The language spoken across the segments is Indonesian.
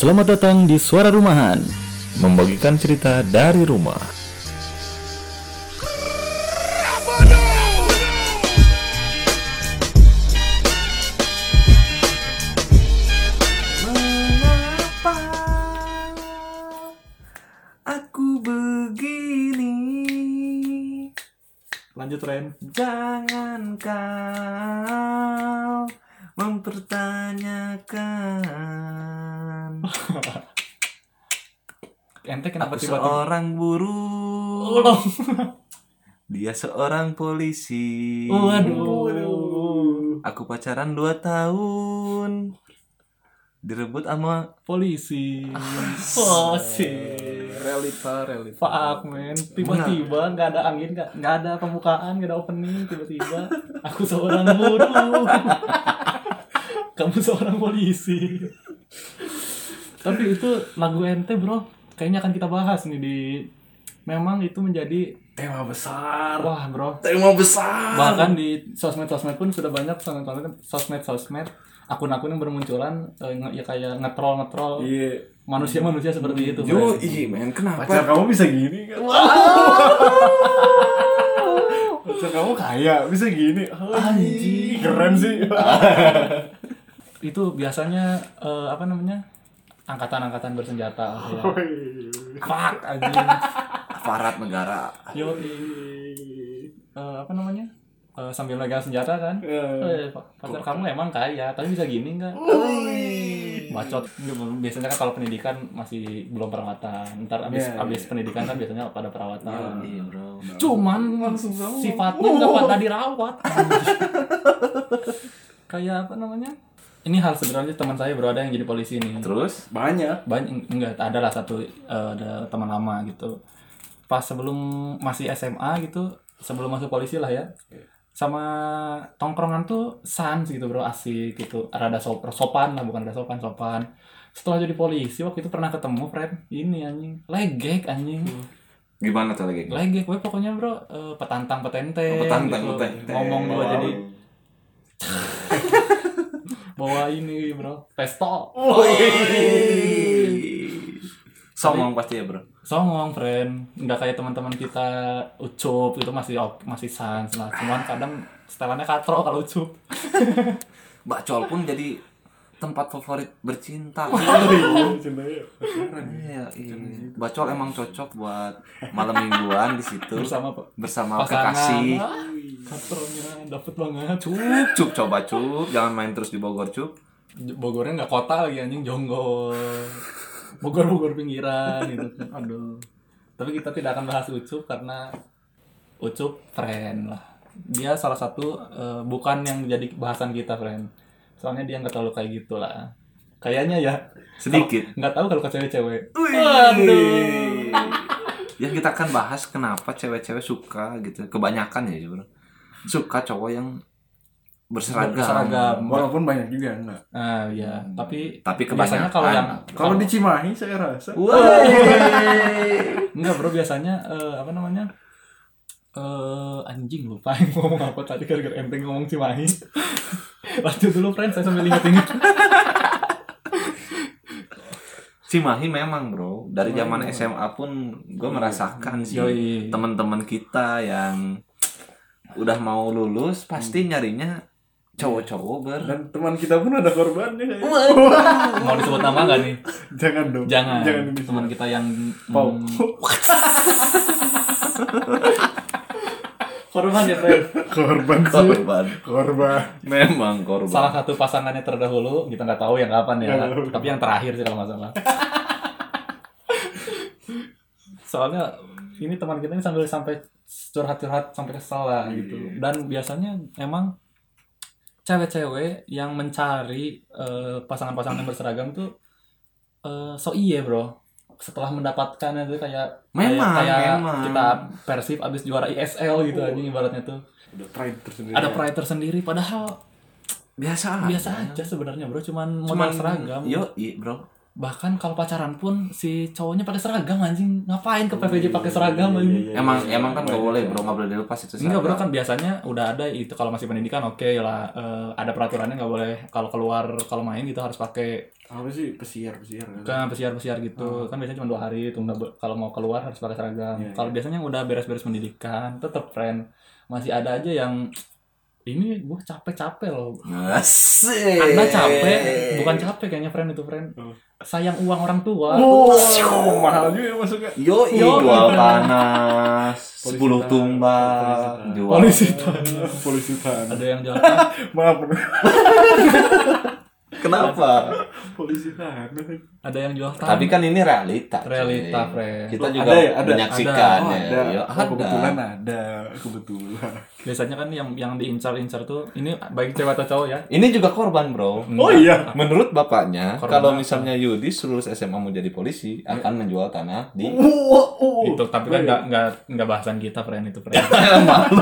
Selamat datang di Suara Rumahan membagikan cerita dari rumah. Mengapa aku begini? Lanjut Ren. Jangan kau mempertanyakan. Ente kenapa Aku tiba-tiba seorang buruh. Ulang. Dia seorang polisi. Waduh. Aku pacaran 2 tahun. Direbut sama Polisi. Oh sih. Realita, realita. Fuck men, tiba-tiba nggak ada angin, nggak ada pembukaan, nggak ada opening, tiba-tiba aku seorang buruh, kamu seorang polisi. Tapi itu lagu ente bro, kayaknya akan kita bahas nih di. Memang itu menjadi Tema besar. wah bro, Tema besar. bahkan di sosmed-sosmed pun sudah banyak sosmed sosmed-sosmed akun-akun yang bermunculan eh, nge- ya kayak ngetrol ngetrol Iya. manusia-manusia seperti itu. Yo, ih, men, kenapa? Pacar kamu bisa gini kan? Pacar kamu kaya, bisa gini. Anjing. Keren sih. itu biasanya eh, apa namanya angkatan-angkatan bersenjata ya. Fuck anjing. aparat negara. Yo apa namanya Eh, sambil megang senjata kan. Eh, pacar kamu emang kaya, tapi bisa gini enggak? Bacot. Biasanya kan kalau pendidikan masih belum perawatan. Ntar abis, Iya, abis pendidikan kan biasanya pada perawatan. Iya, Bro. Cuman Langsung sifatnya nggak pada dirawat. Kayak apa namanya? Ini hal sebenarnya teman saya bro. Ada yang jadi polisi nih. Terus? Banyak. banyak. Enggak ada lah satu eh, ada teman lama gitu. Pas sebelum masih SMA gitu sebelum masuk polisi lah ya. Sama tongkrongan tuh sans gitu bro. Asik gitu. Rada sop- sopan lah bukan rada sopan sopan. Setelah jadi polisi waktu itu pernah ketemu friend ini anjing. Legek anjing. Gimana tuh lagi? legek gue pokoknya bro eh, petantang petente Oh, petantang, gitu. petente. ngomong Wow. jadi bawa ini bro. Pistol Songong pasti ya, Bro. songong friend. Nggak kayak teman-teman kita ucup. Itu masih masih sans lah. Cuman kadang setelannya katro kalau ucup. Bacol pun jadi tempat favorit bercinta. Iya, iya. Bacol emang cocok buat malam mingguan di situ. Bersama bersama pasangan. kekasih. Katronya dapet banget. Cup, cup coba cup, jangan main terus di Bogor cup. Bogornya nggak kota lagi anjing jonggol. Bogor Bogor pinggiran gitu kan. Aduh. Tapi kita tidak akan bahas ucup karena ucup friend lah. Dia salah satu eh, bukan yang jadi bahasan kita friend soalnya dia nggak terlalu kayak gitu lah kayaknya ya Sedikit. Kalau- nggak tahu kalau ke cewek-cewek. Yang kita akan bahas kenapa cewek-cewek suka gitu. Kebanyakan ya, Bro. Suka cowok yang berseragam. Berseragam. Walaupun banyak juga enggak. nah ya tapi Tapi biasanya kebanyakan. kalau yang Kalau di Cimahi saya rasa. Enggak bro biasanya eh, apa namanya eh anjing lupa yang ngomong apa tadi gara-gara enteng ngomong Cimahi lanjut dulu friend saya sambil ingat-ingat. Cimahi memang bro. Dari zaman SMA pun gue merasakan sih Yoi. teman-teman kita yang udah mau lulus pasti nyarinya cowok-cowok ber Dan teman kita pun ada korbannya kayaknya. mau disebut nama nggak nih? Jangan dong. jangan, Jangan ini teman kita yang Pau. hmm, korban ya friend korban sih. korban. Korban. memang korban. Salah satu pasangannya terdahulu kita nggak tahu yang kapan ya. Tapi yang terakhir sih kalau nggak salah. Soalnya ini teman kita ini sambil sampai curhat-curhat sampai kesel lah gitu. Dan biasanya emang cewek-cewek yang mencari eh, pasangan-pasangan yang berseragam tuh eh, so iye bro setelah mendapatkan itu kayak Memang, kayak, kayak memang. kita persib abis juara ISL gitu aja ibaratnya tuh. Ada pride tersendiri. ada pride tersendiri padahal biasa biasa aja. sebenarnya bro. Cuman modal cuman seragam. yo iya bro bahkan kalau pacaran pun si cowoknya pakai seragam anjing. Ngapain ke PVJ pakai seragam anjing? Emang emang kan nggak boleh bro nggak boleh dilepas itu. Enggak bro kan biasanya udah ada itu kalau masih pendidikan oke lah Eh, ada peraturannya nggak boleh. Kalau keluar kalau main gitu harus pakai Apa sih pesiar pesiar kan? pesiar pesiar gitu. Kan biasanya cuma dua hari itu nggak kalau mau keluar harus pakai seragam. Iya, kalau biasanya yang udah beres-beres pendidikan tetep friend. Masih ada aja yang ini gue capek-capek loh Asik. anda capek bukan capek kayaknya friend itu friend Oh. sayang uang orang tua Oh, mahal juga ya masuknya. Yo, Yo, jual iya. panas, Polisi sepuluh tanah, tumbak, polisi tanah. jual. polisi tanah. Polisi tanah. ada yang jual Maaf. Kenapa? Polisi tanah. Ada yang jual Tapi kan ini realita. Realita, friend. Kita juga ada ya? Ada. menyaksikan Oh, ya. ada. Yo, Oh, kebetulan ada. Kebetulan. biasanya kan yang yang diincar-incar tuh ini baik cewek atau cowok ya Ini juga korban, bro. Oh iya. Menurut bapaknya, Korban kalau apa? misalnya Yudis lulus SMA mau jadi polisi, akan menjual tanah di itu tapi kan nggak nggak nggak bahasan kita friend itu friend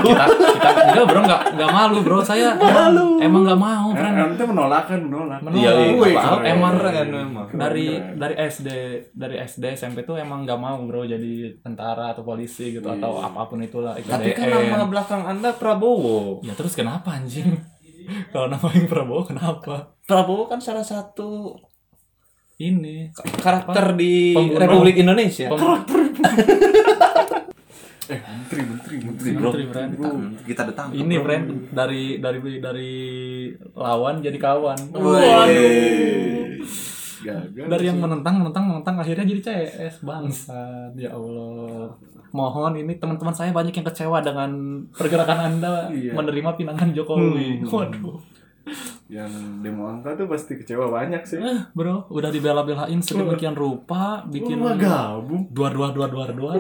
kita kita enggak bro nggak nggak malu bro saya emang, emang nggak mau friend Nanti menolak kan menolak. Menolak. Iya, iya, emang memang. Dari Keren. dari SD dari SD SMP tuh emang nggak mau bro jadi tentara atau polisi gitu atau apa pun itulah ikut Tapi kan nama belakang Anda Prabowo. ya terus kenapa anjing kalau namain Prabowo kenapa Prabowo kan salah satu ini karakter di Pembunuh. Republik Indonesia. Pem- Eh, menteri, menteri, menteri. Bro, Menteri, kita datang. ini friend dari dari dari lawan jadi kawan Waduh. Gagal. dari yang menentang menentang menentang akhirnya jadi CS bangsa ya Allah mohon ini teman-teman saya banyak yang kecewa dengan pergerakan anda Iya. menerima pinangan Jokowi Hmm. waduh Yang demo angka tuh pasti kecewa banyak sih. eh, bro udah dibela-belain sedemikian rupa bikin Oh, gabung. dua dua dua dua dua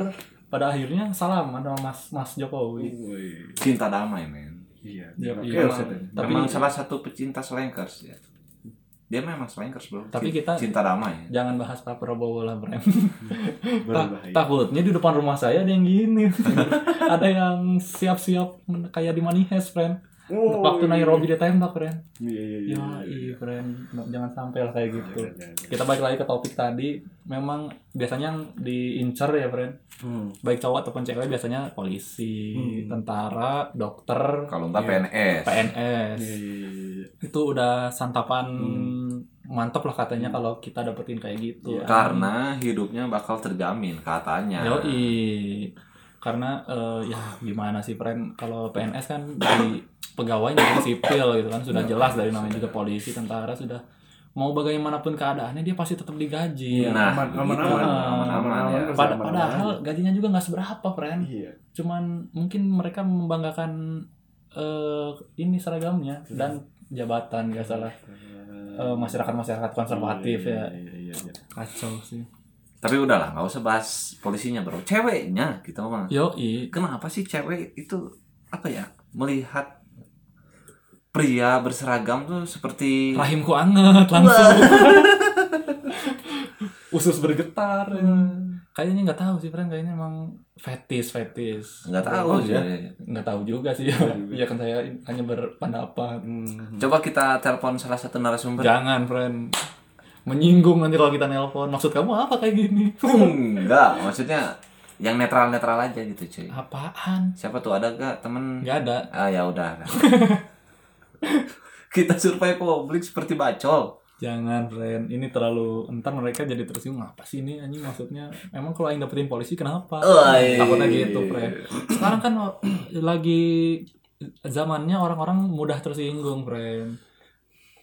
pada akhirnya salaman sama Mas Mas Jokowi. Cinta damai, men. Iya. Iya, Oke, iya. Ustaz. Tapi- memang salah satu pecinta slankers ya. Dia memang slankers, bro. Tapi kita- cinta damai. jangan bahas Pak Prabowo lah Bram Berbahaya. takutnya di depan rumah saya ada yang gini ada yang siap-siap kayak di Manihes friend Oh, waktu iya. Nairobi ditembak friend Iya, iya, iya. Ya, iya, friend. Jangan sampai lah kayak gitu. Jangan, jangan, jangan. Kita balik lagi ke topik tadi. Memang biasanya yang diincar ya, friend. Hmm. Baik cowok ataupun cewek biasanya polisi, Hmm. tentara, dokter, Kalau enggak Iya. PNS. PNS. Iya, iya, iya. Itu udah santapan Hmm. mantep lah katanya kalau kita dapetin kayak gitu. Iya. Karena hidupnya bakal terjamin katanya. Yoi. Karena eh, ya gimana sih, friend? Kalau PNS kan di pegawai jadi sipil gitu kan sudah jelas dari namanya juga polisi, tentara sudah mau bagaimanapun keadaannya dia pasti tetap digaji. Nah, aman, aman, gitu. aman, ya. aman-aman padahal gajinya juga nggak seberapa, friend. Iya. Cuman mungkin mereka membanggakan eh, ini seragamnya dan jabatan nggak salah Eh, masyarakat-masyarakat konservatif ya. Iya, iya, iya. Kacau sih. Tapi udahlah, nggak usah bahas polisinya, bro. Ceweknya kita ngomong. Yoi. Kenapa sih cewek itu apa ya? Melihat pria berseragam tuh seperti Rahimku anget langsung. Usus bergetar. Kayaknya nggak tahu sih, friend. Kayaknya emang fetis, fetis. nggak tahu Oh, sih. iya? Nggak tahu juga sih. Nggak tahu juga. Iya kan saya hanya berpendapat. Hmm. Coba kita telepon salah satu narasumber. Jangan, friend. Menyinggung nanti kalau kita nelpon. Maksud kamu apa kayak gini? Enggak, maksudnya yang netral-netral aja gitu, cuy. Apaan? Siapa tuh ada gak temen? Nggak ada. Ah ya udah. kita survei publik seperti bacol. Jangan, friend. Ini terlalu entar mereka jadi tersinggung. Apa sih ini anjing maksudnya? Emang kalau yang dapetin polisi kenapa? Oi. Takutnya gitu, friend. Sekarang kan lagi zamannya orang-orang mudah tersinggung, friend.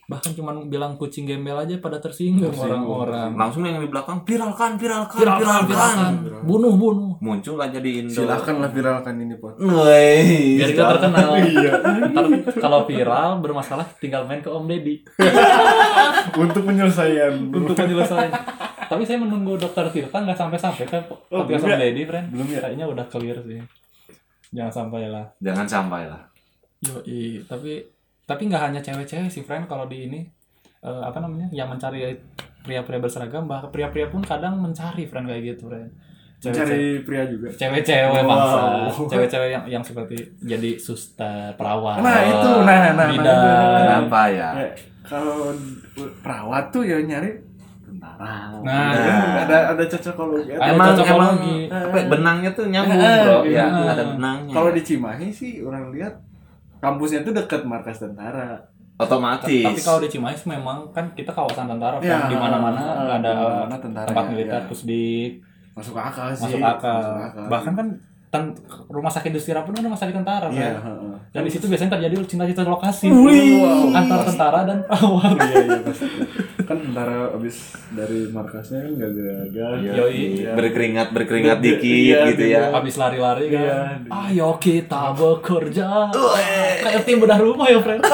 Bahkan cuman bilang kucing gembel aja pada tersinggung orang-orang. Langsung yang di belakang viralkan, viralkan, Viralkan, viralkan. viralkan. Bunuh, bunuh. Muncul aja di Indo. Silakan lah viralkan ini, Pot. Biar kita terkenal. Iya. Ntar kalau viral bermasalah tinggal main ke Om Deddy Untuk penyelesaian. untuk penyelesaian. Tapi saya menunggu dokter Tirta nggak sampai-sampai kan Oh, Om ya? Deddy, friend. Belum ya? Kayaknya udah clear sih. Jangan sampai lah. Jangan sampai lah. Yoi, tapi tapi nggak hanya cewek-cewek sih, friend. Kalau di ini eh, apa namanya, yang mencari pria-pria berseragam, bahkan pria-pria pun kadang mencari, friend kayak gitu, friend. Cewek-cewek, Cari pria juga. cewek-cewek Wow. bangsa, cewek-cewek yang yang seperti jadi suster, perawat, Nah, itu nah nah nah. bidan. nah. Kenapa ya? Ya, kalau perawat tuh ya nyari tentara. Nah, Nah. ada ada cocokologi. Ada emang cocokologi. emang apa ya, benangnya tuh nyambung Eh, bro iya. ya ada benangnya Kalau di Cimahi sih orang lihat kampusnya tuh dekat markas tentara. otomatis Tapi kalau di Cimahi memang kan kita kawasan tentara Ya, kan di mana-mana eh, ada di mana tentara tempat ya, militer ya. terus di Masuk akal sih. masuk akal. Masuk akal. Bahkan kan ten- rumah sakit Dustira pun kan rumah sakit tentara Iya, kan. heeh. Dan di situ biasanya terjadi cinta-cinta lokasi Wih. antara tentara dan perawat. iya iya pasti. Kan tentara abis dari markasnya kan gak gagal. Yoi. Iya. berkeringat berkeringat Iya, dikit iya, gitu iya. ya Habis lari-lari kan. Iya. Ayo kita bekerja. Kayak tim bedah rumah ya, friend.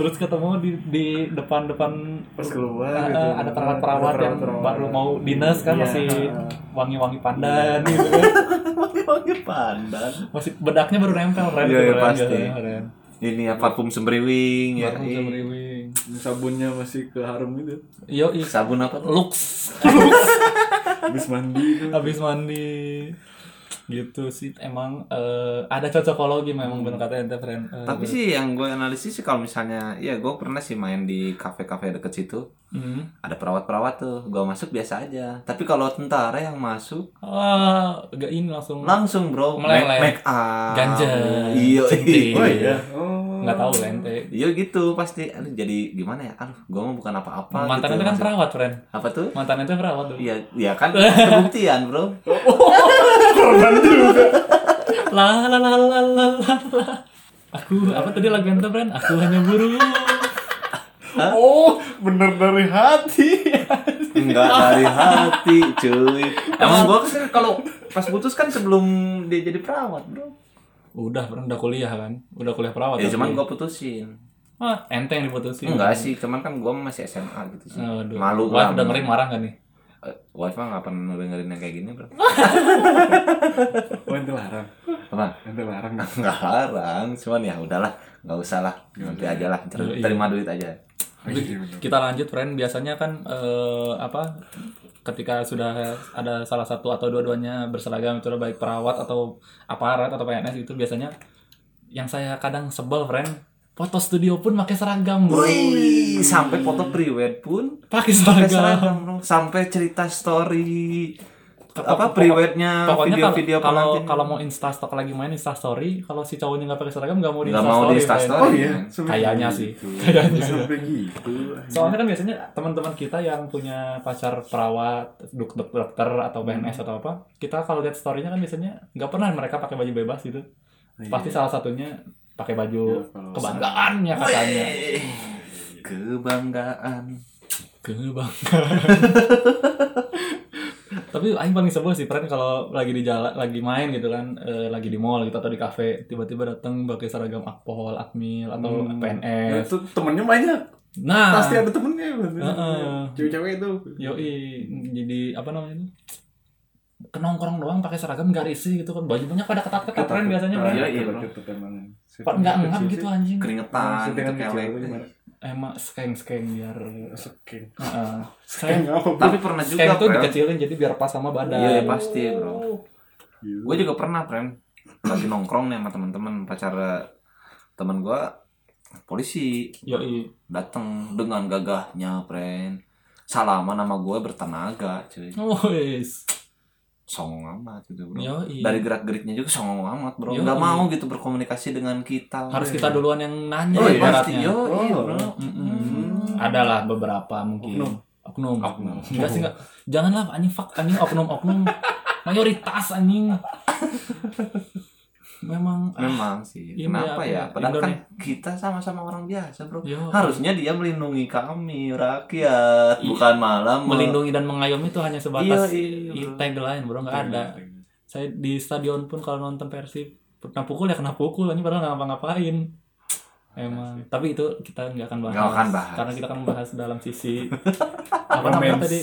Terus ketemu di di depan-depan Pas keluar eh, gitu. ada perawat-perawat Ada yang baru mau dinas kan Iya. masih wangi-wangi pandan gitu kan. wangi pandan Masih bedaknya baru nempel, friend. Iya, iya, Keren, pasti. keren. ini ya parfum sembriwing ya Baru bisa meriwing. Sabunnya masih ke harum gitu. Yo, sabun apa lux Habis mandi habis mandi gitu sih emang eh, ada cocokologi memang bener kata ente friend Eh, tapi sih yang gue analisis sih kalau misalnya ya gue pernah sih main di kafe-kafe deket situ. Hmm. ada perawat-perawat tuh gue masuk biasa aja. Tapi kalau tentara yang masuk ah gak ini langsung. Langsung bro. Meleleh. make, make up Ganja, iya centing. Oh iya. Oh. nggak tahu lah ente iya gitu pasti. Aduh jadi gimana ya? Aduh gue mau bukan apa-apa mantan gitu, ente kan maksud- perawat friend. Apa tuh? Mantan ente perawat tuh iya iya kan? Kebuktian bro la la la la la la la. aku apa tadi lagu ente friend aku hanya buruh Oh, bener dari hati. Enggak dari hati, cuy. Emang gua kan kalau pas putus kan sebelum dia jadi perawat, Bro. udah friend udah kuliah kan udah kuliah perawat Ya cuman gua putusin. ah ente yang diputusin Enggak sih, cuman kan gua masih SMA gitu sih. Aduh. Malu Wah, dengerin marah gak nih Eh, Wife nggak pernah dengerin yang kayak gini, Bro. Oh, ente larang. Apa? Ente larang. Enggak larang, cuman ya udahlah, nggak usah lah. Nanti aja lah, ter- Iya, iya. terima duit aja. kita lanjut friend biasanya kan eh, apa ketika sudah ada salah satu atau dua-duanya berseragam itu baik perawat atau aparat atau PNS itu biasanya yang saya kadang sebel friend foto studio pun pakai seragam bro Wih, sampai foto pre-wed pun pakai seragam seragam, Bro. Sampai cerita story apa pre-wednya pokoknya kalau- video-video kalau pengantin. kalau mau insta stock lagi main insta story kalau si cowoknya nggak pakai seragam nggak mau di mau di story, instastory Oh iya. kayaknya sih Gitu. kayaknya sih Sampai gitu. Soalnya kan biasanya teman-teman kita yang punya pacar perawat, dok dok- dokter atau PNS atau apa, kita kalau lihat story-nya kan biasanya nggak pernah mereka pakai baju bebas gitu. Pasti salah satunya pakai baju Iya, kalau kebanggaannya katanya. Kebanggaan Kebanggaan. Tapi aing paling sebel sih friend kalau lagi di jalan, lagi main gitu kan, eh, lagi di mall gitu atau di kafe, tiba-tiba datang pakai seragam akpol, akmil atau Hmm. Ya, PNS. itu temennya banyak. Nah, Pasti ada temennya. Heeh. Cewek-cewek itu. Yoi, jadi apa namanya itu? Kenongkrong doang pakai seragam gak risih gitu kan bajunya pada ketat-ketat kan biasanya kan. Iya, iya. Pak nggak ngap gitu anjing. keringetan gitu kelek gimana? Emang skeng skeng biar. Heeh. Skeng bro? tapi pernah juga skeng tuh dikecilin jadi biar pas sama badan. iya iya, pasti bro gue juga pernah friend lagi nongkrong nih sama teman-teman pacar teman gue polisi Yoi. datang dengan gagahnya friend salaman nama gue bertenaga cuy Oh, yes. Songong amat gitu bro Yoi. dari gerak geriknya juga songong amat bro Yoi. nggak mau gitu berkomunikasi dengan kita harus kita duluan yang nanya oh iya pasti yo iya Oh. bro Mm-mm. Adalah beberapa mungkin. Oknum. Oknum. Oknum. Enggak sih enggak. Janganlah anjing fuck anjing oknum-oknum. Mayoritas anjing. Memang ah, memang sih. Ini kenapa apa ya? ya, padahal kan Indonesia. kita sama-sama orang biasa bro. Yo, harusnya dia melindungi kami rakyat bukan malah me- melindungi dan mengayomi itu hanya sebatas Iya, iya, i- bro. tagline bro. Nggak ada. saya di stadion pun kalau nonton Persib kena pukul ya kena pukul. Ini padahal nggak ngapa-ngapain. Emang. tapi itu kita nggak akan bahas, akan bahas. karena kita akan membahas dalam sisi apa namanya tadi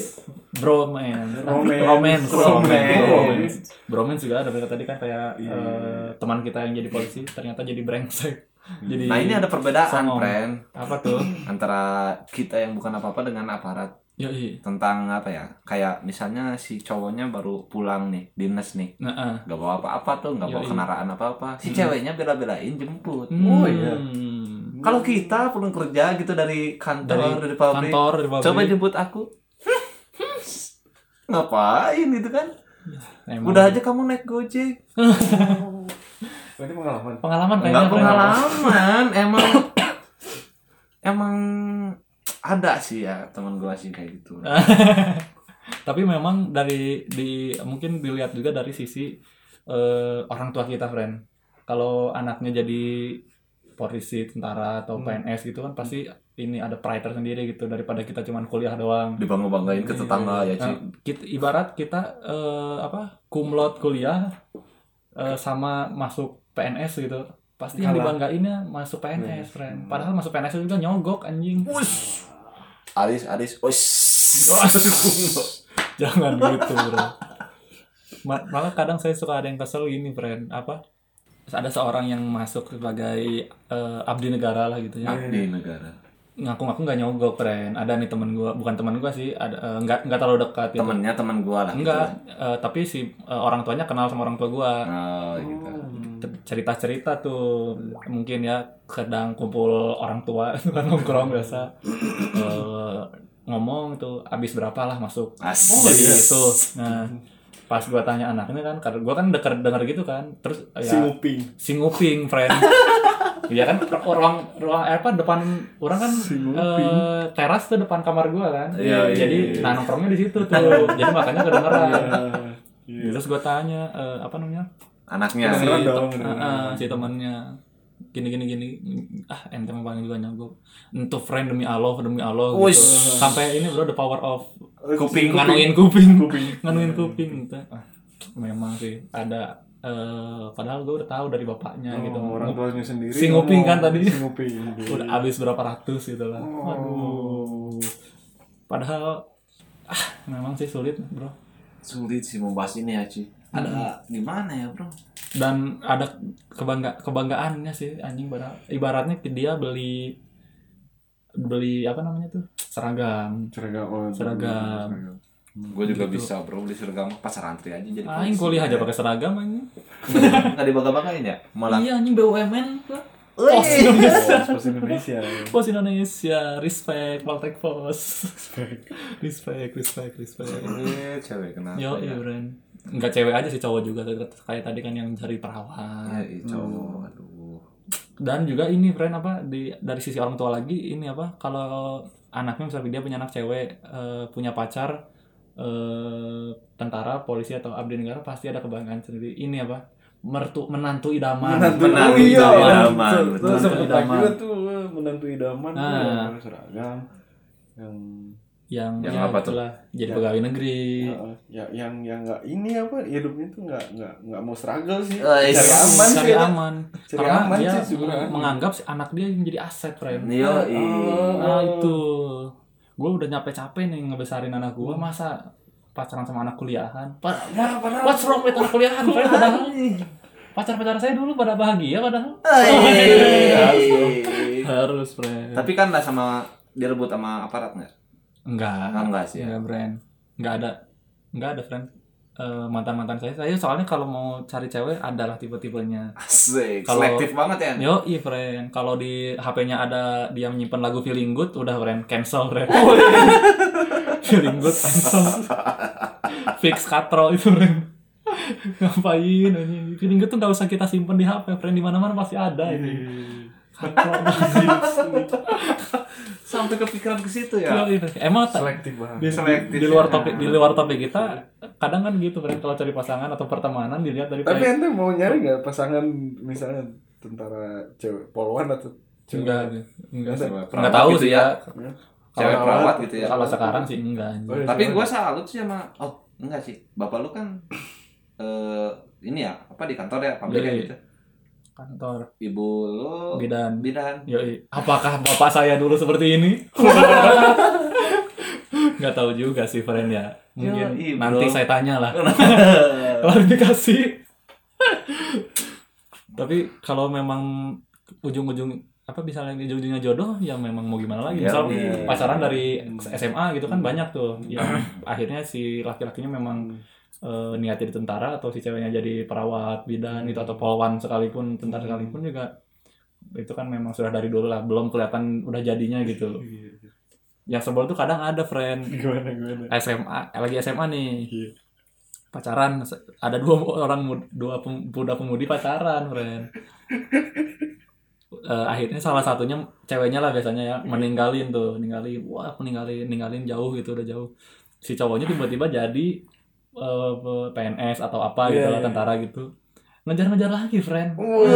bromance Romance. romance Romance. romance bromance juga ada tadi kan kayak Iya. eh, teman kita yang jadi polisi ternyata jadi brengsek jadi nah ini ada perbedaan friend apa tuh antara kita yang bukan apa-apa dengan aparat Yoi. tentang apa ya kayak misalnya si cowoknya baru pulang nih dinas nih Nah, ah. nggak bawa apa-apa tuh nggak bawa Yoi. kendaraan apa-apa si Hmm. ceweknya bela-belain jemput Oh, iya. Hmm. Kalau kita pulang kerja gitu dari kantor, dari, pabrik, kantor dari pabrik coba jemput aku. Ngapain itu kan? Emang. Udah aja kamu naik Gojek. Berarti pengalaman. pengalaman kayaknya Enggak Fren. pengalaman, emang emang ada sih ya teman gua sih kayak gitu. tapi memang dari di mungkin dilihat juga dari sisi eh, orang tua kita friend kalau anaknya jadi polisi tentara atau PNS gitu kan pasti ini ada pride tersendiri gitu daripada kita cuman kuliah doang Dibangga-banggain ke tetangga ya, Ci. Nah, kita, ibarat kita eh, apa kumlot kuliah eh, sama masuk PNS gitu pasti yang Kalah. dibanggainnya masuk PNS friend padahal masuk PNS juga nyogok anjing Aris, Aris, us. Jangan gitu, bro. Ma- malah kadang saya suka ada yang kesel gini, friend. Apa? Ada seorang yang masuk sebagai eh, abdi negara lah gitu ya. Abdi negara. Ngaku-ngaku nggak nyogok, friend. Ada nih temen gua, bukan temen gua sih, ada eh, nggak nggak terlalu dekat gitu. Temennya teman gua lah. gitu. Enggak, eh, tapi si eh, orang tuanya kenal sama orang tua gua. Oh, gitu. Cerita-cerita tuh mungkin ya kadang kumpul orang tua kan nongkrong biasa. Eh, ngomong tuh abis berapa lah masuk Asik. jadi itu nah pas gua tanya anaknya kan karena gua kan denger denger gitu kan terus ya Si nguping. si nguping friend Iya kan ruang ruang eh, apa depan orang kan eh, teras tuh depan kamar gua kan Iya, iya, jadi iya. nah nongkrongnya di situ tuh jadi makanya kedengeran Iya. terus gua tanya eh, apa namanya Anaknya. si, dong, ah, ah, si temannya gini gini gini ah ente mah paling juga nyogok untuk friend demi Allah demi Allah gitu. Wis. sampai ini bro the power of Kuping. nganuin kuping Kuping. nganuin kuping gitu. Ah, memang sih ada eh, padahal gue udah tahu dari bapaknya Oh, gitu orang tuanya sendiri. Si nguping ngomong. kan tadi. Si nguping. udah habis berapa ratus gitu lah Oh. waduh padahal ah memang sih sulit bro Sulit sih membahas ini ya, Ci. Ada gimana ya, Bro? dan ada kebangga kebanggaannya sih anjing pada ibaratnya dia beli beli apa namanya tuh seragam Seragam. Oh, Seragam. Gue juga bisa, Bro, beli seragam pasar antri aja jadi. aing polisi. kuliah aja pakai seragam anjing Nggak dibangga-banggain ya? Malah. iya anjing BUMN pos Indonesia Pos Indonesia. pos Indonesia respect Poltek pos respect respect respect Eh, cewek kenapa? yo ya? iya Bren nggak cewek aja sih cowok juga kayak tadi kan yang cari Ya, perawat ih, cowok. Aduh. dan juga ini friend apa di dari sisi orang tua lagi ini apa kalau anaknya misalnya dia punya anak cewek eh, punya pacar eh, tentara polisi atau abdi negara pasti ada kebanggaan sendiri ini apa mertu menantu idaman Menantu Oh iya, idaman, Tuh, betul. tuh sempet Idaman. juga tuh eh, menantu idaman tuh Nah. yang seragam yang yang, Yang ya apa tuh? itulah, jadi Ya. pegawai negeri eh, ya yang yang nggak ini apa hidupnya tuh nggak nggak nggak mau struggle sih Eh, cari iya. aman cari sih ya. aman Cari karena aman dia sih sebenarnya. menganggap si anak dia yang jadi aset friend Yo, Oh. Nah itu Gue udah nyampe capek nih ngebesarin anak gue Masa pacaran sama anak kuliahan? Pa- Nah, padahal. What's wrong with anak kuliahan? Padahal? Pacar-pacar saya dulu pada bahagia padahal. Harus dong. Harus friend Tapi kan lah sama direbut sama aparat nggak? Enggak enggak sih. Ya. Enggak friend Enggak ada. Enggak ada friend Eh, mantan-mantan saya. Saya soalnya kalau mau cari cewek adalah tipe-tipenya. Asik. Kalau- Selektif banget ya. yo iya friend. Kalau di HP-nya ada dia menyimpan lagu feeling good udah friend. Cancel friend. Feeling good cancel. Fix katro itu friend. Ngapain ini feeling good tuh nggak usah kita simpen di HP friend. Di mana mana pasti ada ini. Katro Sampai kepikiran ke situ ya. Iya, friend. emang tak- selektif banget di, Selektif di luar ya. topik di luar topik kita kadang kan gitu friend kalau cari pasangan atau pertemanan dilihat dari tapi ente mau nyari nggak pasangan misalnya tentara cewek poluan atau cewek enggak enggak enggak Perawat tahu gitu sih ya. ya Cewek Perawat. perawat gitu ya. kalau sekarang sih enggak Oh, iya, Tapi gue salut sih sama oh enggak sih. Bapak lu kan eh ini ya, apa di kantor ya, pabrik Iya, ya iya. gitu. Kantor Ibu lu bidan bidan. Yoi. Apakah bapak saya dulu seperti ini? Nggak tahu juga sih, friend ya. Mungkin Yoi, bro. nanti saya tanya lah. Klarifikasi. Tapi kalau memang ujung-ujung apa bisa lagi ujung-ujungnya jodoh ya memang mau gimana lagi misal Yoi. pacaran dari SMA gitu kan banyak tuh yang akhirnya si laki-lakinya memang eh, niatnya di tentara atau si ceweknya jadi perawat bidan gitu atau polwan sekalipun tentara sekalipun juga itu kan memang sudah dari dulu lah belum kelihatan udah jadinya gitu yang sebel tuh kadang ada friend. Gimana gimana? SMA lagi SMA nih. Iya. pacaran ada dua orang dua pemuda pemudi pacaran friend. Eh, akhirnya salah satunya ceweknya lah biasanya ya meninggalin tuh ninggalin wah meninggalin ninggalin jauh gitu udah jauh. Si cowoknya tiba-tiba jadi eh, PNS atau apa gitu Iya, lah iya. tentara gitu ngejar-ngejar lagi friend oh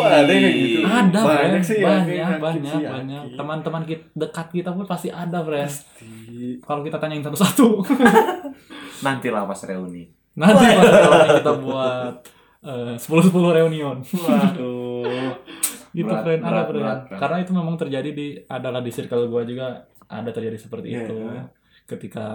ada yang kayak gitu. ada banyak friend sih ya, banyak kayak banyak sih, banyak teman-teman kita dekat kita pun pasti ada friend Pasti. kalau kita tanyain satu-satu Nanti lah pas reuni. nanti pas reuni kita buat sepuluh sepuluh reunion Waduh. gitu Berat, friend ada berat, friend berat, berat. karena itu memang terjadi di adalah di circle gua juga ada terjadi seperti Iya, itu iya. ketika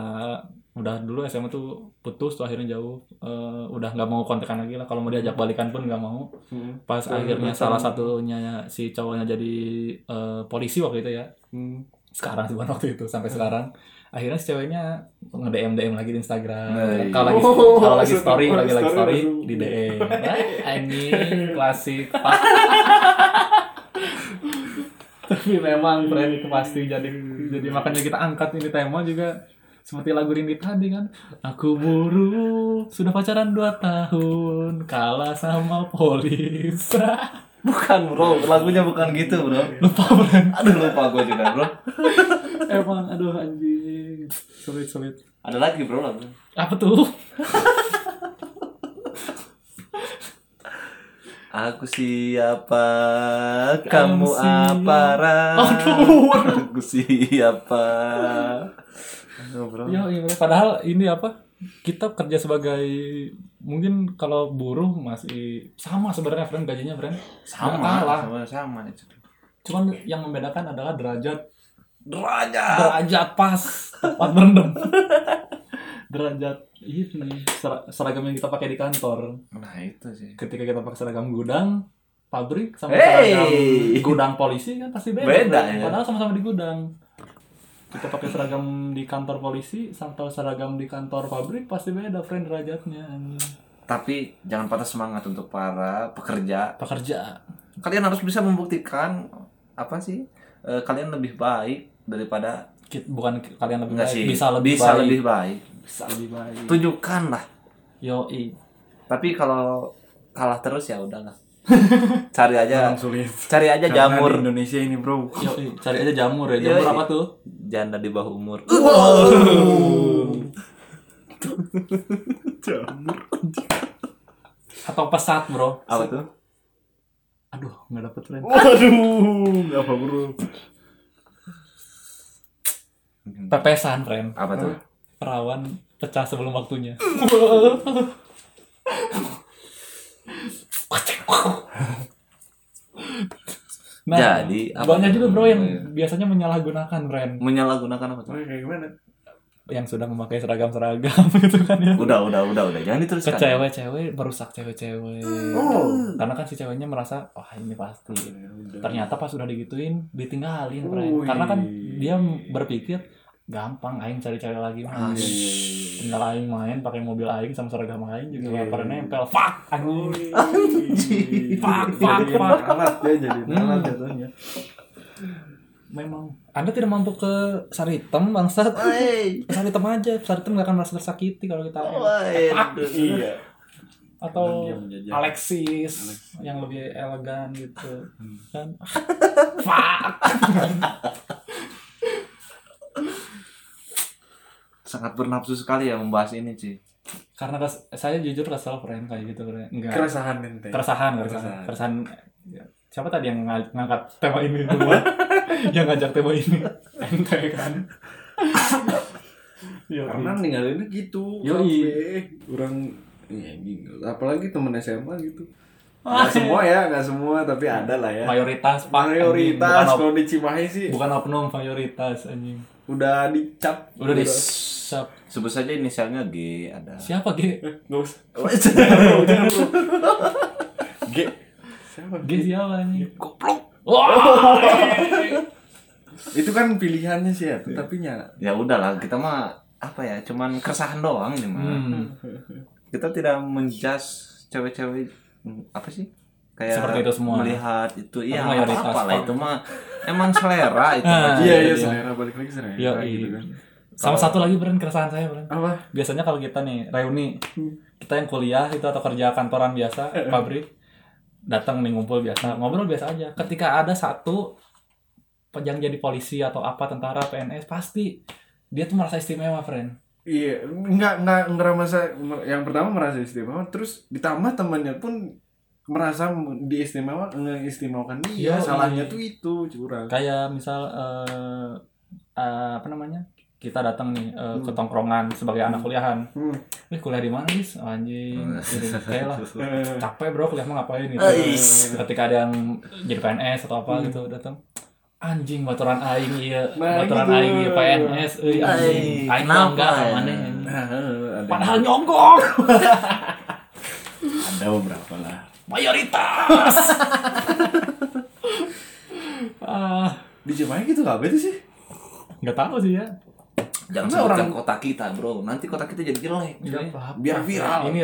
udah dulu SMA tuh putus tuh akhirnya jauh. Eh, udah nggak mau kontekan lagi lah. Kalau mau diajak balikan pun nggak mau. Hmm. pas Hmm, akhirnya betul. salah satunya si cowoknya jadi eh, polisi waktu itu ya. Hmm. sekarang sih waktu itu sampai sekarang. Akhirnya si ceweknya nge DM DM lagi di Instagram. Nah, kalau lagi Oh, kalau lagi story lagi lagi story di DM anjing klasik Pak. tapi memang friend itu pasti jadi jadi makanya kita angkat ini tema juga seperti lagu Rindy tadi kan aku buru sudah pacaran 2 tahun kalah sama polis Bukan bro, lagunya bukan gitu bro. lupa friend Aduh lupa gue juga bro. emang aduh anjing sulit sulit Ada lagi bro lagu. apa tuh Aku siapa, Kamu kamu siapa? apa? Aduh. Aku siapa. Aduh, bro. Ya, iya, padahal ini apa? Kita kerja sebagai mungkin kalau buruh masih sama sebenarnya friend gajinya friend. Sama, kalah. sama, sama itu. Cuman yang membedakan adalah derajat Derajat. derajat pas tepat berendam. derajat ini ser- seragam yang kita pakai di kantor. Nah itu sih. Ketika kita pakai seragam gudang pabrik sama Hey! seragam gudang polisi kan pasti beda. Beda, ya. Padahal sama-sama di gudang. Kita pakai seragam di kantor polisi atau seragam di kantor pabrik pasti beda friend derajatnya. Tapi jangan patah semangat untuk para pekerja. Pekerja. Kalian harus bisa membuktikan apa sih? eh, kalian lebih baik daripada bukan kalian lebih baik, sih? bisa lebih bisa baik. lebih baik. bisa lebih baik. Tunjukkanlah. Yoi. Tapi kalau kalah terus ya udahlah. Cari aja sulit. cari aja Karena jamur di Indonesia ini, bro. Yoi, cari aja jamur ya. Jamur Yoi. apa tuh? janda di bawah umur. Atau pesat, Bro. Apa tuh? Aduh, nggak dapet friend. Waduh, apa bro? Pepesan, friend. Apa tuh? Perawan pecah sebelum waktunya. Nah, Jadi, apa banyak juga bro yang Oh, iya. biasanya menyalahgunakan friend Menyalahgunakan apa tuh? Oh, kayak gimana? yang sudah memakai seragam-seragam gitu kan ya. Udah, udah, udah, udah. Jangan ke diteruskan. cewek-cewek merusak cewek-cewek. Oh. Karena kan si ceweknya merasa, wah ini pasti. Ya udah. Ternyata pas udah digituin, ditinggalin. Wih. Karena kan dia berpikir gampang aing cari cewek lagi mah. Iya, iya, iya. Tinggal aing main pakai mobil aing sama seragam aing juga Iya. pada nempel. Fuck Oh, anjing. Fuck, fuck, fuck. alat ya jadi Hmm. alat jatuhnya. Memang Anda tidak mampu ke Saritem bangsat. Wey. Ke Saritem aja. Saritem gak akan merasa tersakiti kalau kita Waduh. Iya. atau menjajah. Alexis, yang lebih elegan gitu kan fuck Sangat bernafsu sekali ya membahas ini, Ci. karena kes- saya jujur kesel friend kayak gitu friend enggak Keresahan ente. keresahan keresahan Keresahan. keresahan ya, siapa tadi yang ng- ngangkat tema ini duluan yang ngajak tema ini ente kan Yo, Karena ninggalinnya gitu. Yoi. Sampai Orang ya gitu. Apalagi temen SMA gitu. Gak semua ya, gak semua, tapi ada lah ya. mayoritas pak. Mayoritas kalau di Cimahi sih bukan oknum mayoritas anjing udah dicap. udah di siap Sebut saja inisialnya G ada. siapa G Gak usah. Jangan, bro. G. Siapa? G siapa anjing Goblok. Itu kan pilihannya sih ya, tapi nya Ya udahlah, kita mah apa ya? Cuman keresahan doang ini mah. hmm. Kita tidak menjas cewek-cewek hmm, apa sih? kayak Seperti itu semua. melihat itu iya apa lah itu mah emang selera itu Ah. Iya iya iya. selera balik lagi selera Yo, gitu kan. Sama satu lagi Bren keresahan saya Bren. Apa? Biasanya kalau kita nih reuni, kita yang kuliah itu atau kerja kantoran biasa, pabrik, datang nih ngumpul biasa, ngobrol biasa aja. Ketika ada satu yang jadi polisi atau apa tentara PNS pasti dia tuh merasa istimewa, friend. Iya, nggak nggak ngerasa yang pertama merasa istimewa, terus ditambah temannya pun merasa diistimewa ngeistimewakan dia. Yo, Salahnya iya. tuh itu curang. Kayak misal eh eh, apa namanya? Kita datang nih eh, ke tongkrongan sebagai anak kuliahan. Hmm. Wih, kuliah di mana, Dis? Anjing. Gitu. Kayak lah. Capek bro kuliah mah ngapain gitu Ais. ketika ada yang jadi PNS atau apa gitu datang anjing baturan aing iya Nah, baturan gitu. aing iya PNS euy anjing aing enggak ya? ada, padahal nyogok ada beberapa lah. Mayoritas. Ah. Di Cimahi gitu nggak beda sih? nggak tahu sih ya. Jangan Karena sebutkan orang- kota kita bro. Nanti kota kita jadi jelek. Biar viral. ini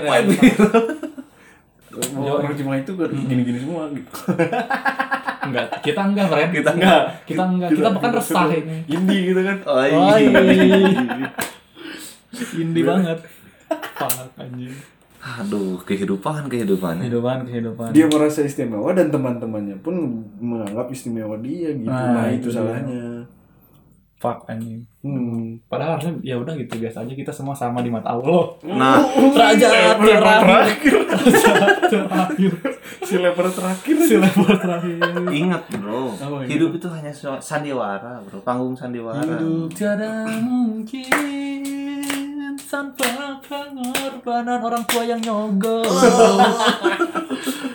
Mau orang Cimahi itu kan gini-gini semua gitu. enggak kita enggak friend Kita enggak. kita enggak kita bahkan resah ini. Indie gitu kan. Oh, iya. indie banget. Fuck, anjing aduh kehidupan kehidupan kehidupan kehidupan Dia merasa istimewa dan teman-temannya pun menganggap istimewa dia gitu. Nah, Nah, itu itu salahnya. fuck anjing Hmm. Padahal harusnya ya udah gitu biasa aja kita semua sama di mata Allah. nah Raja terakhir. terakhir. Raja terakhir. Si leper terakhir. Si level terakhir. ingat bro Apa ini? hidup itu hanya sandiwara bro panggung sandiwara Hidup tiada mungkin tanpa pengorbanan orang tua yang nyogok.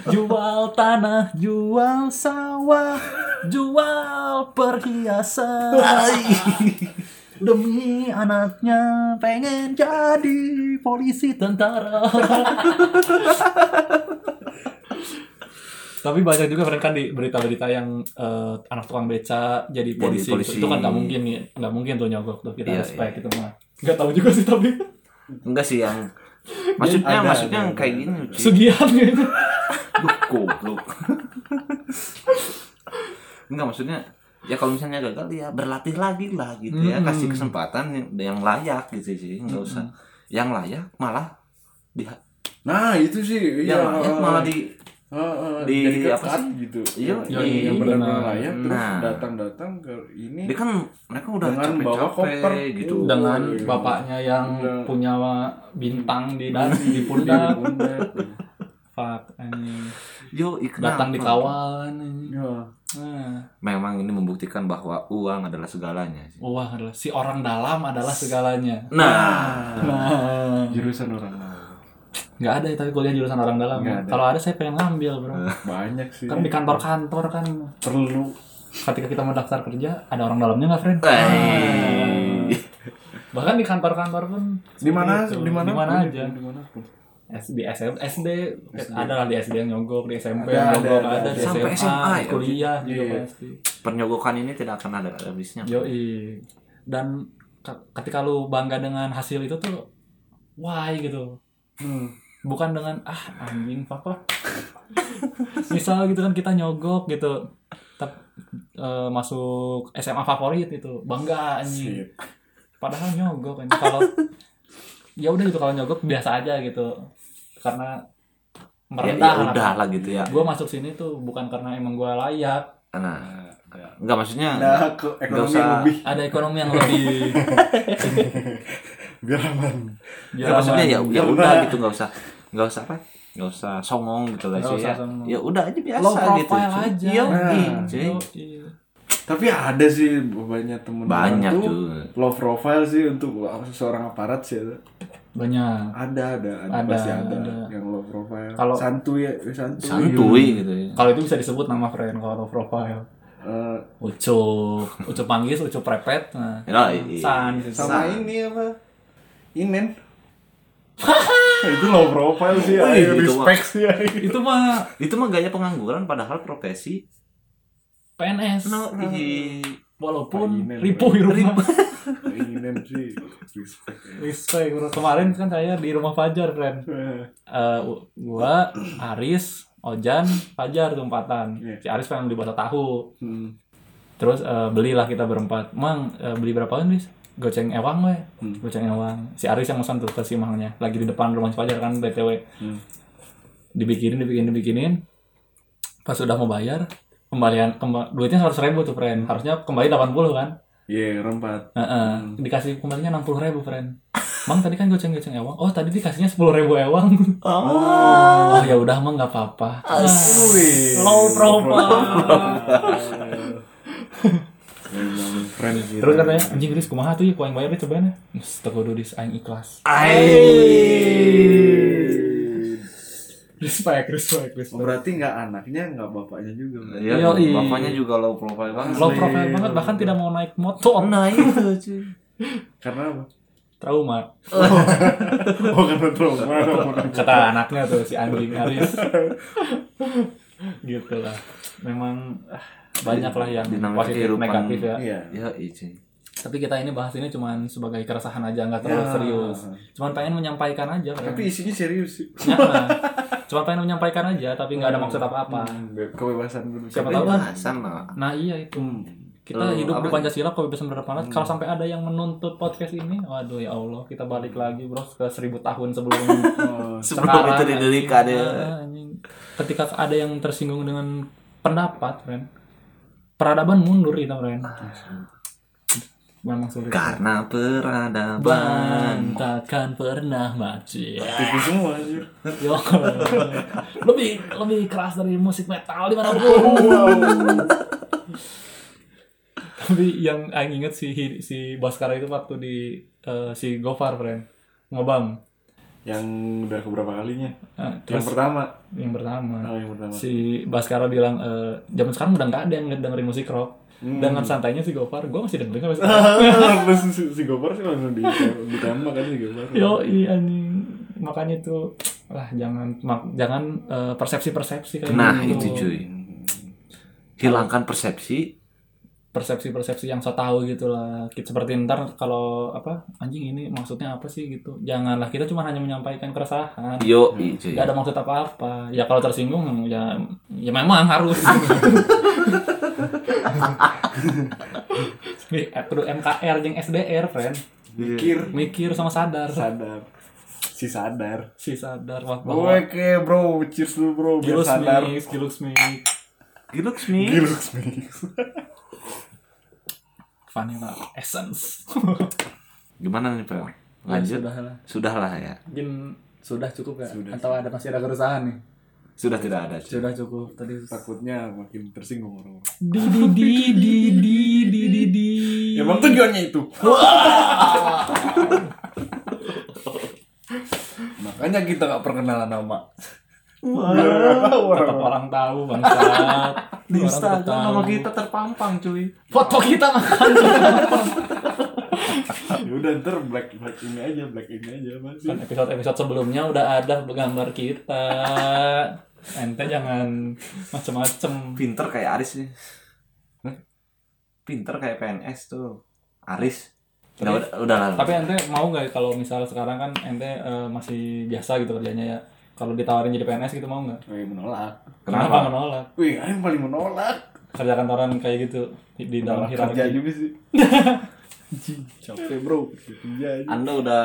jual tanah, jual sawah, jual perhiasan. Demi anaknya pengen jadi polisi tentara. Tapi banyak juga friend kan di berita-berita yang eh, anak tukang beca jadi Jadi polisi. polisi. Itu kan nggak mungkin nggak mungkin tuh nyogok tuh kita Iya, respect itu mah. Nggak tahu juga sih tapi enggak sih yang maksudnya Ada, maksudnya ada, yang kayak ada. gini cuy. sugihan gitu. Duh, goblok. Enggak maksudnya ya kalau misalnya gagal ya berlatih lagi lah gitu ya Mm-mm. kasih kesempatan yang, yang layak gitu sih nggak usah yang layak malah di Nah, itu sih. yang Iya, layak malah di uh, uh, di jadi apa sih? gitu. Iya, yang, iya, yang benar-benar benar. layak terus Nah. datang-datang ke ini dia kan mereka udah Dengan bawa koper. capek-capek gitu Uh. Dengan iya. bapaknya yang Udah. punya bintang di dan di pundak. Fuck anjing. yo kenapa? Datang dikawal anjing. Nah, memang ini membuktikan bahwa uang adalah segalanya sih. wah adalah si orang dalam adalah segalanya. nah Nah, Jurusan orang lain. Nggak ada ya tapi kuliah jurusan orang dalam. Ada. Kalau ada saya pengen ngambil, Bro. Banyak sih. Kan di kantor-kantor kan perlu ketika kita mau daftar kerja ada orang dalamnya nggak, friend? Eh, Bahkan di kantor-kantor pun di mana di mana di mana pun, aja. di mana pun. S- di SM, SD, ada lah di SD yang nyogok, di SMP Ada, yang ada, nyogok, ada. ada, di Sampai SMA, SMA ya, kuliah juga Iya. pasti. pernyogokan ini tidak akan ada habisnya Yoi. Dan ke- ketika lu bangga dengan hasil itu tuh why gitu. Hmm. Bukan dengan ah anjing apa. Misal gitu kan kita nyogok gitu. Tep, eh, masuk SMA favorit itu bangga anjing. Sip. Padahal nyogok anjing. Kalau ya udah gitu kalau nyogok biasa aja gitu. Karena ya, merendah ya udah lah gitu ya gue masuk sini tuh bukan karena emang gue layak nah enggak maksudnya Nah, ke nggak ekonomi usah- yang lebih ada ekonomi yang lebih biar aman. Ya, maksudnya ya ya udah gitu nggak usah nggak usah apa nggak usah songong gitu lah ya ya udah aja biasa low gitu aja Iya, Nah. iya. Yoi. Tapi ada sih banyak temen banyak tuh low profile sih untuk seorang aparat sih ada. banyak Ada, ada, ada, Ada, pasti ada, ada. yang low profile. Kalau- santuy ya, eh, santuy. santuy gitu ya kalau itu bisa disebut nama friend kalau low profile Eh, ucup ucup manggis ucup prepet nah Ya, iya. san sama San. ini apa? Inen. itu low profile sih, Oh, ayo itu respect sih. ayo. itu mah itu mah gaya pengangguran padahal profesi PNS no, i- walaupun ripuh di rumah Inen sih, respect. respect kemarin kan saya di rumah Fajar friend Eh, Eh, gua Aris Ojan, Fajar tuh empatan. Iya. Si Aris pengen beli tahu. Hmm. Terus eh, belilah kita berempat. Mang, eh, beli berapa kan, Riz? Goceng ewang we. Hmm. Goceng ewang. Si Aris yang pesan tuh ke si Mangnya. Lagi di depan rumah si Fajar kan BTW. Hmm. Dibikinin, dibikinin, dibikinin. Pas udah mau bayar, kembalian kemba, duitnya 100 ribu tuh, friend. Harusnya kembali 80 kan? Iya, rempat. Heeh. Dikasih kembalinya 60 ribu, friend. Mang tadi kan goceng-goceng ewang. Oh, tadi dikasihnya 10 ribu ewang. Oh, ya udah mah nggak apa-apa. Wih. Low profile. Friend kita. Terus katanya anjing Riz kumaha tuh ya ku aing bayar deh cobain ya. Teu kudu dis aing ikhlas. Respect, respect, Oh, respect. berarti nggak anaknya, nggak bapaknya juga. Ya, Yoi. bapaknya juga low profile banget. Low profile banget bahkan tidak mau naik motor. Nah itu cuy. Karena apa? Trauma. Oh, karena trauma. Kata anaknya tuh si anjing Aris. gitu lah. Memang ah, banyak lah yang Dinamika positif kehidupan. negatif ya. Iya. Ya. Tapi kita ini bahas ini cuman sebagai keresahan aja nggak terlalu Ya. serius. Cuman pengen menyampaikan aja. kan. Tapi isinya serius sih. Ya, cuma pengen menyampaikan aja tapi nggak ada maksud apa-apa. Hmm, kebebasan dulu. Siapa tahu kan? Lah. Nah iya itu. Hmm. Kita Oh, hidup di apa? Pancasila kebebasan berpendapat. Kalau sampai ada yang menuntut podcast ini, waduh ya Allah, kita balik lagi bro ke seribu tahun sebelum Oh, Sebelum itu didirikan ya. Ah, anjing. Ketika ada yang tersinggung dengan pendapat, friend, peradaban mundur kita, friend. Memang sulit. Karena peradaban. Ban takkan pernah mati. Tipu semua anjir. Yo, lebih lebih keras dari musik metal di mana Tapi yang Aing inget si si Baskara itu waktu di eh, si Gofar, friend, ngebam. Yang udah keberapa kalinya? Nah, Yang terus pertama. yang pertama. Oh, yang pertama. Si Baskara bilang eh zaman sekarang udah nggak ada yang dengerin musik rock. Hmm. Dengan santainya si Gofar, gue masih dengerin sampai sekarang. Si, si Gopar sih langsung di ditembak kan si Gopar. Yo, anjing. Makanya tuh lah jangan mak- jangan eh, persepsi-persepsi kayak Nah gitu. itu cuy. Hilangkan persepsi. Persepsi-persepsi yang so tahu gitu lah. Kita seperti ntar kalau apa anjing ini maksudnya apa sih gitu. Janganlah kita cuma hanya menyampaikan keresahan. Yo cuy. Gak ada maksud apa-apa. Ya kalau tersinggung ya ya memang harus. Eh, kudu MKR jeung SDR, friend. Mikir. Mikir sama sadar. Sadar. Si sadar. Si sadar bahwa Oke bro, cheers dulu bro, biar Gilux sadar. mix, Gilux mix. Gilux nih. Gilux mix. Vanilla essence. Gimana nih Pel? Lanjut. Sudah lah. Sudah lah ya. Mungkin sudah cukup ya? Sudah. Atau ada masih ada keresahan nih? Sudah tidak ada. Sudah cukup tadi. Takutnya makin tersinggung orang. Di di di di di di di di. Emang tujuannya itu. Makanya kita gak perkenalan nama. Tetap orang tahu bangsat. Di Instagram nama kita terpampang cuy. Foto kita makan. Ya udah ntar black black ini aja, black ini aja masih. kan episode episode sebelumnya udah ada gambar kita. Ente jangan macem-macem. Pinter kayak Aris nih. Pinter kayak PNS tuh. Aris. Udah, udah, udah lah. Tapi ente mau nggak kalau misal sekarang kan ente eh, masih biasa gitu kerjanya ya. Kalau ditawarin jadi PNS gitu mau nggak? Wih menolak. Kenapa menolak? Wih, yang paling menolak. Kerja kantoran kayak gitu di, di dalam Menolak kerja hierarki. juga sih. Capek bro, kerja aja. Anda udah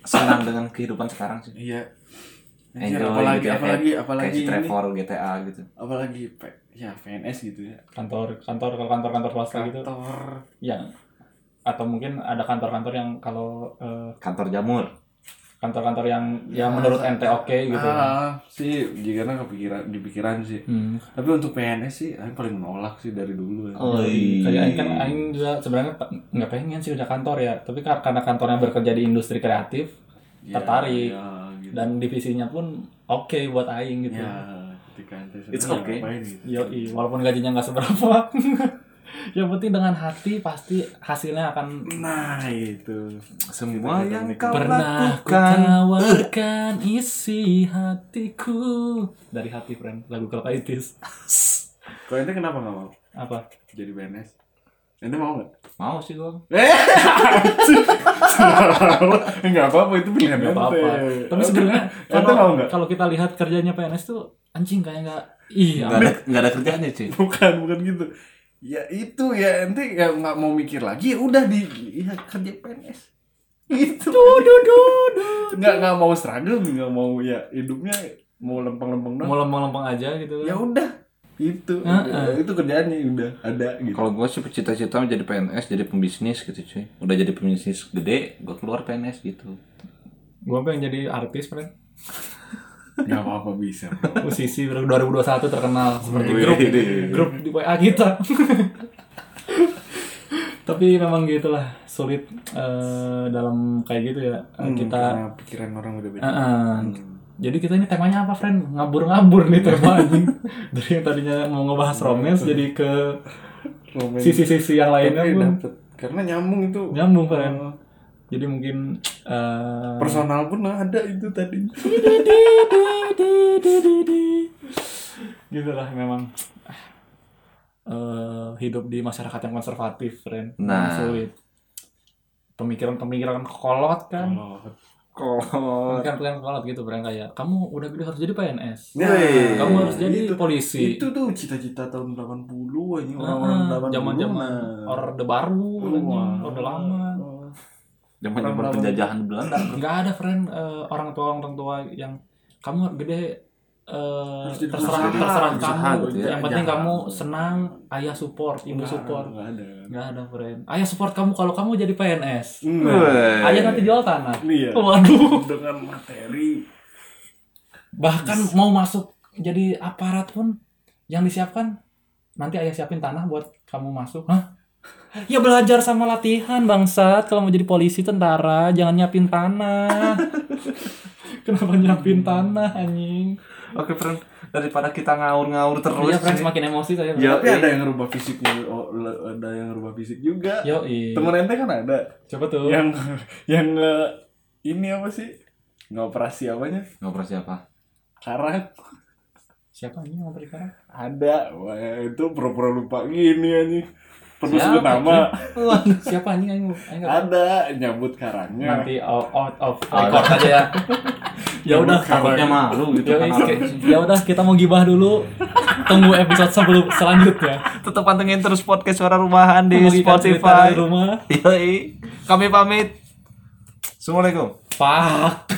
senang dengan kehidupan sekarang sih. Iya. Enjoy apalagi gitu ya, apalagi kayak- apalagi kayak ini. GTA gitu. Apalagi ya PNS gitu ya. Kantor kantor kalau kantor kantor swasta gitu. Kantor. Ya. Atau mungkin ada kantor-kantor yang kalau eh, Kantor jamur. Kantor-kantor yang yang menurut ente oke gitu. Ah, sih jika kepikiran di pikiran sih. Hmm. Tapi untuk PNS sih, Aing paling menolak sih dari dulu ya. Oh, Kayak iya. Aing kan Aing juga sebenarnya nggak pengen sih kerja kantor ya, tapi kar- karena kantornya bekerja di industri kreatif Ya, tertarik. ya, gitu. dan divisinya pun oke buat Aing gitu. ya ketika ente It's okay. ngapain gitu. Yoi, walaupun gajinya nggak seberapa. yang penting dengan hati pasti hasilnya akan Nah, itu. Semua yang kau pernah ku lakukan. tawarkan isi hatiku dari hati friend lagu Club Aitis Kalau ente kenapa nggak mau apa jadi PNS? Ente mau nggak? Mau sih gua. Enggak apa-apa itu pilihan nggak ente. apa-apa tapi sebenarnya kalau nggak? kalau kita lihat kerjanya PNS tuh anjing kayak nggak ih nggak ada nggak ada kerjaannya cuy bukan bukan gitu ya itu ya. Ente ya nggak mau mikir lagi ya udah di ya kerja PNS gitu nggak nggak mau struggle nggak mau ya hidupnya mau lempeng-lempeng mau doang lempeng-lempeng aja gitu. Ya udah itu. Heeh. itu kerjaannya udah ada gitu. Kalau gue sih cita-cita jadi PNS jadi pembisnis gitu cuy. Udah jadi pembisnis gede gue keluar PNS gitu. Gue pengen jadi artis friend nggak apa-apa bisa musisi bro. 2021 terkenal seperti Wih, grup deh. grup di WA kita. Tapi memang gitulah sulit eh, dalam kayak gitu ya Hmm, kita pikiran orang udah beda. Eh, eh. jadi kita ini temanya apa friend? Ngabur-ngabur nih tema anjing dari yang tadinya mau ngebahas romance jadi ke sisi-sisi yang lainnya pun dapet. karena nyambung itu. Nyambung friend. Oh, jadi mungkin eh, personal pun ada itu tadi gitu lah memang eh hidup di masyarakat yang konservatif, friend. Nah. sulit. Pemikiran-pemikiran kolot kan. kalau Pemikiran-pemikiran kolot gitu, friend kayak kamu udah gede harus jadi PNS. Nah, kamu harus jadi itu, polisi. itu tuh cita-cita tahun 80 ini orang-orang 80 zaman-zaman orde baru, orde lama. Zaman zaman penjajahan Belanda Nggak ada friend eh, orang tua orang tua yang kamu gede eh, Harus jadi terserah terserah kamu. gitu ya. Yang penting Jangan. kamu senang, ayah support, ibu Nggak, support. nggak ada Nggak ada friend. Ayah support kamu kalau kamu jadi PNS. Nah, Ayah nanti jual tanah. iya Waduh. dengan materi Bahkan mau masuk jadi aparat pun yang disiapkan nanti ayah siapin tanah buat kamu masuk. Hah? Ya belajar sama latihan bangsat kalau mau jadi polisi tentara jangan nyiapin tanah. Kenapa nyiapin tanah anjing? oke friend daripada kita ngaur-ngaur terus Iya friend cuy. semakin emosi saya. Ya. tapi ada yang ngerubah fisiknya oh, ada yang ngerubah fisik juga Yo, temen ente kan ada Coba tuh. yang yang eh, ini apa sih nggak operasi apanya ngobrol siapa karang Siapa anjing yang beri karang? ada wah itu pura-pura lupa gini anjing perlu Siapa, sebut nama Siapa anjing anjing? Ada nyambut karangnya Nanti out, out of Oh, record aja ya. ya udah takutnya malu gitu Ya, kan ya udah kita mau gibah dulu. Tunggu episode sebelum selanjutnya. tetap pantengin terus podcast suara rumahan di Membagikan Spotify rumah. Yoi. kami pamit Assalamualaikum Pak.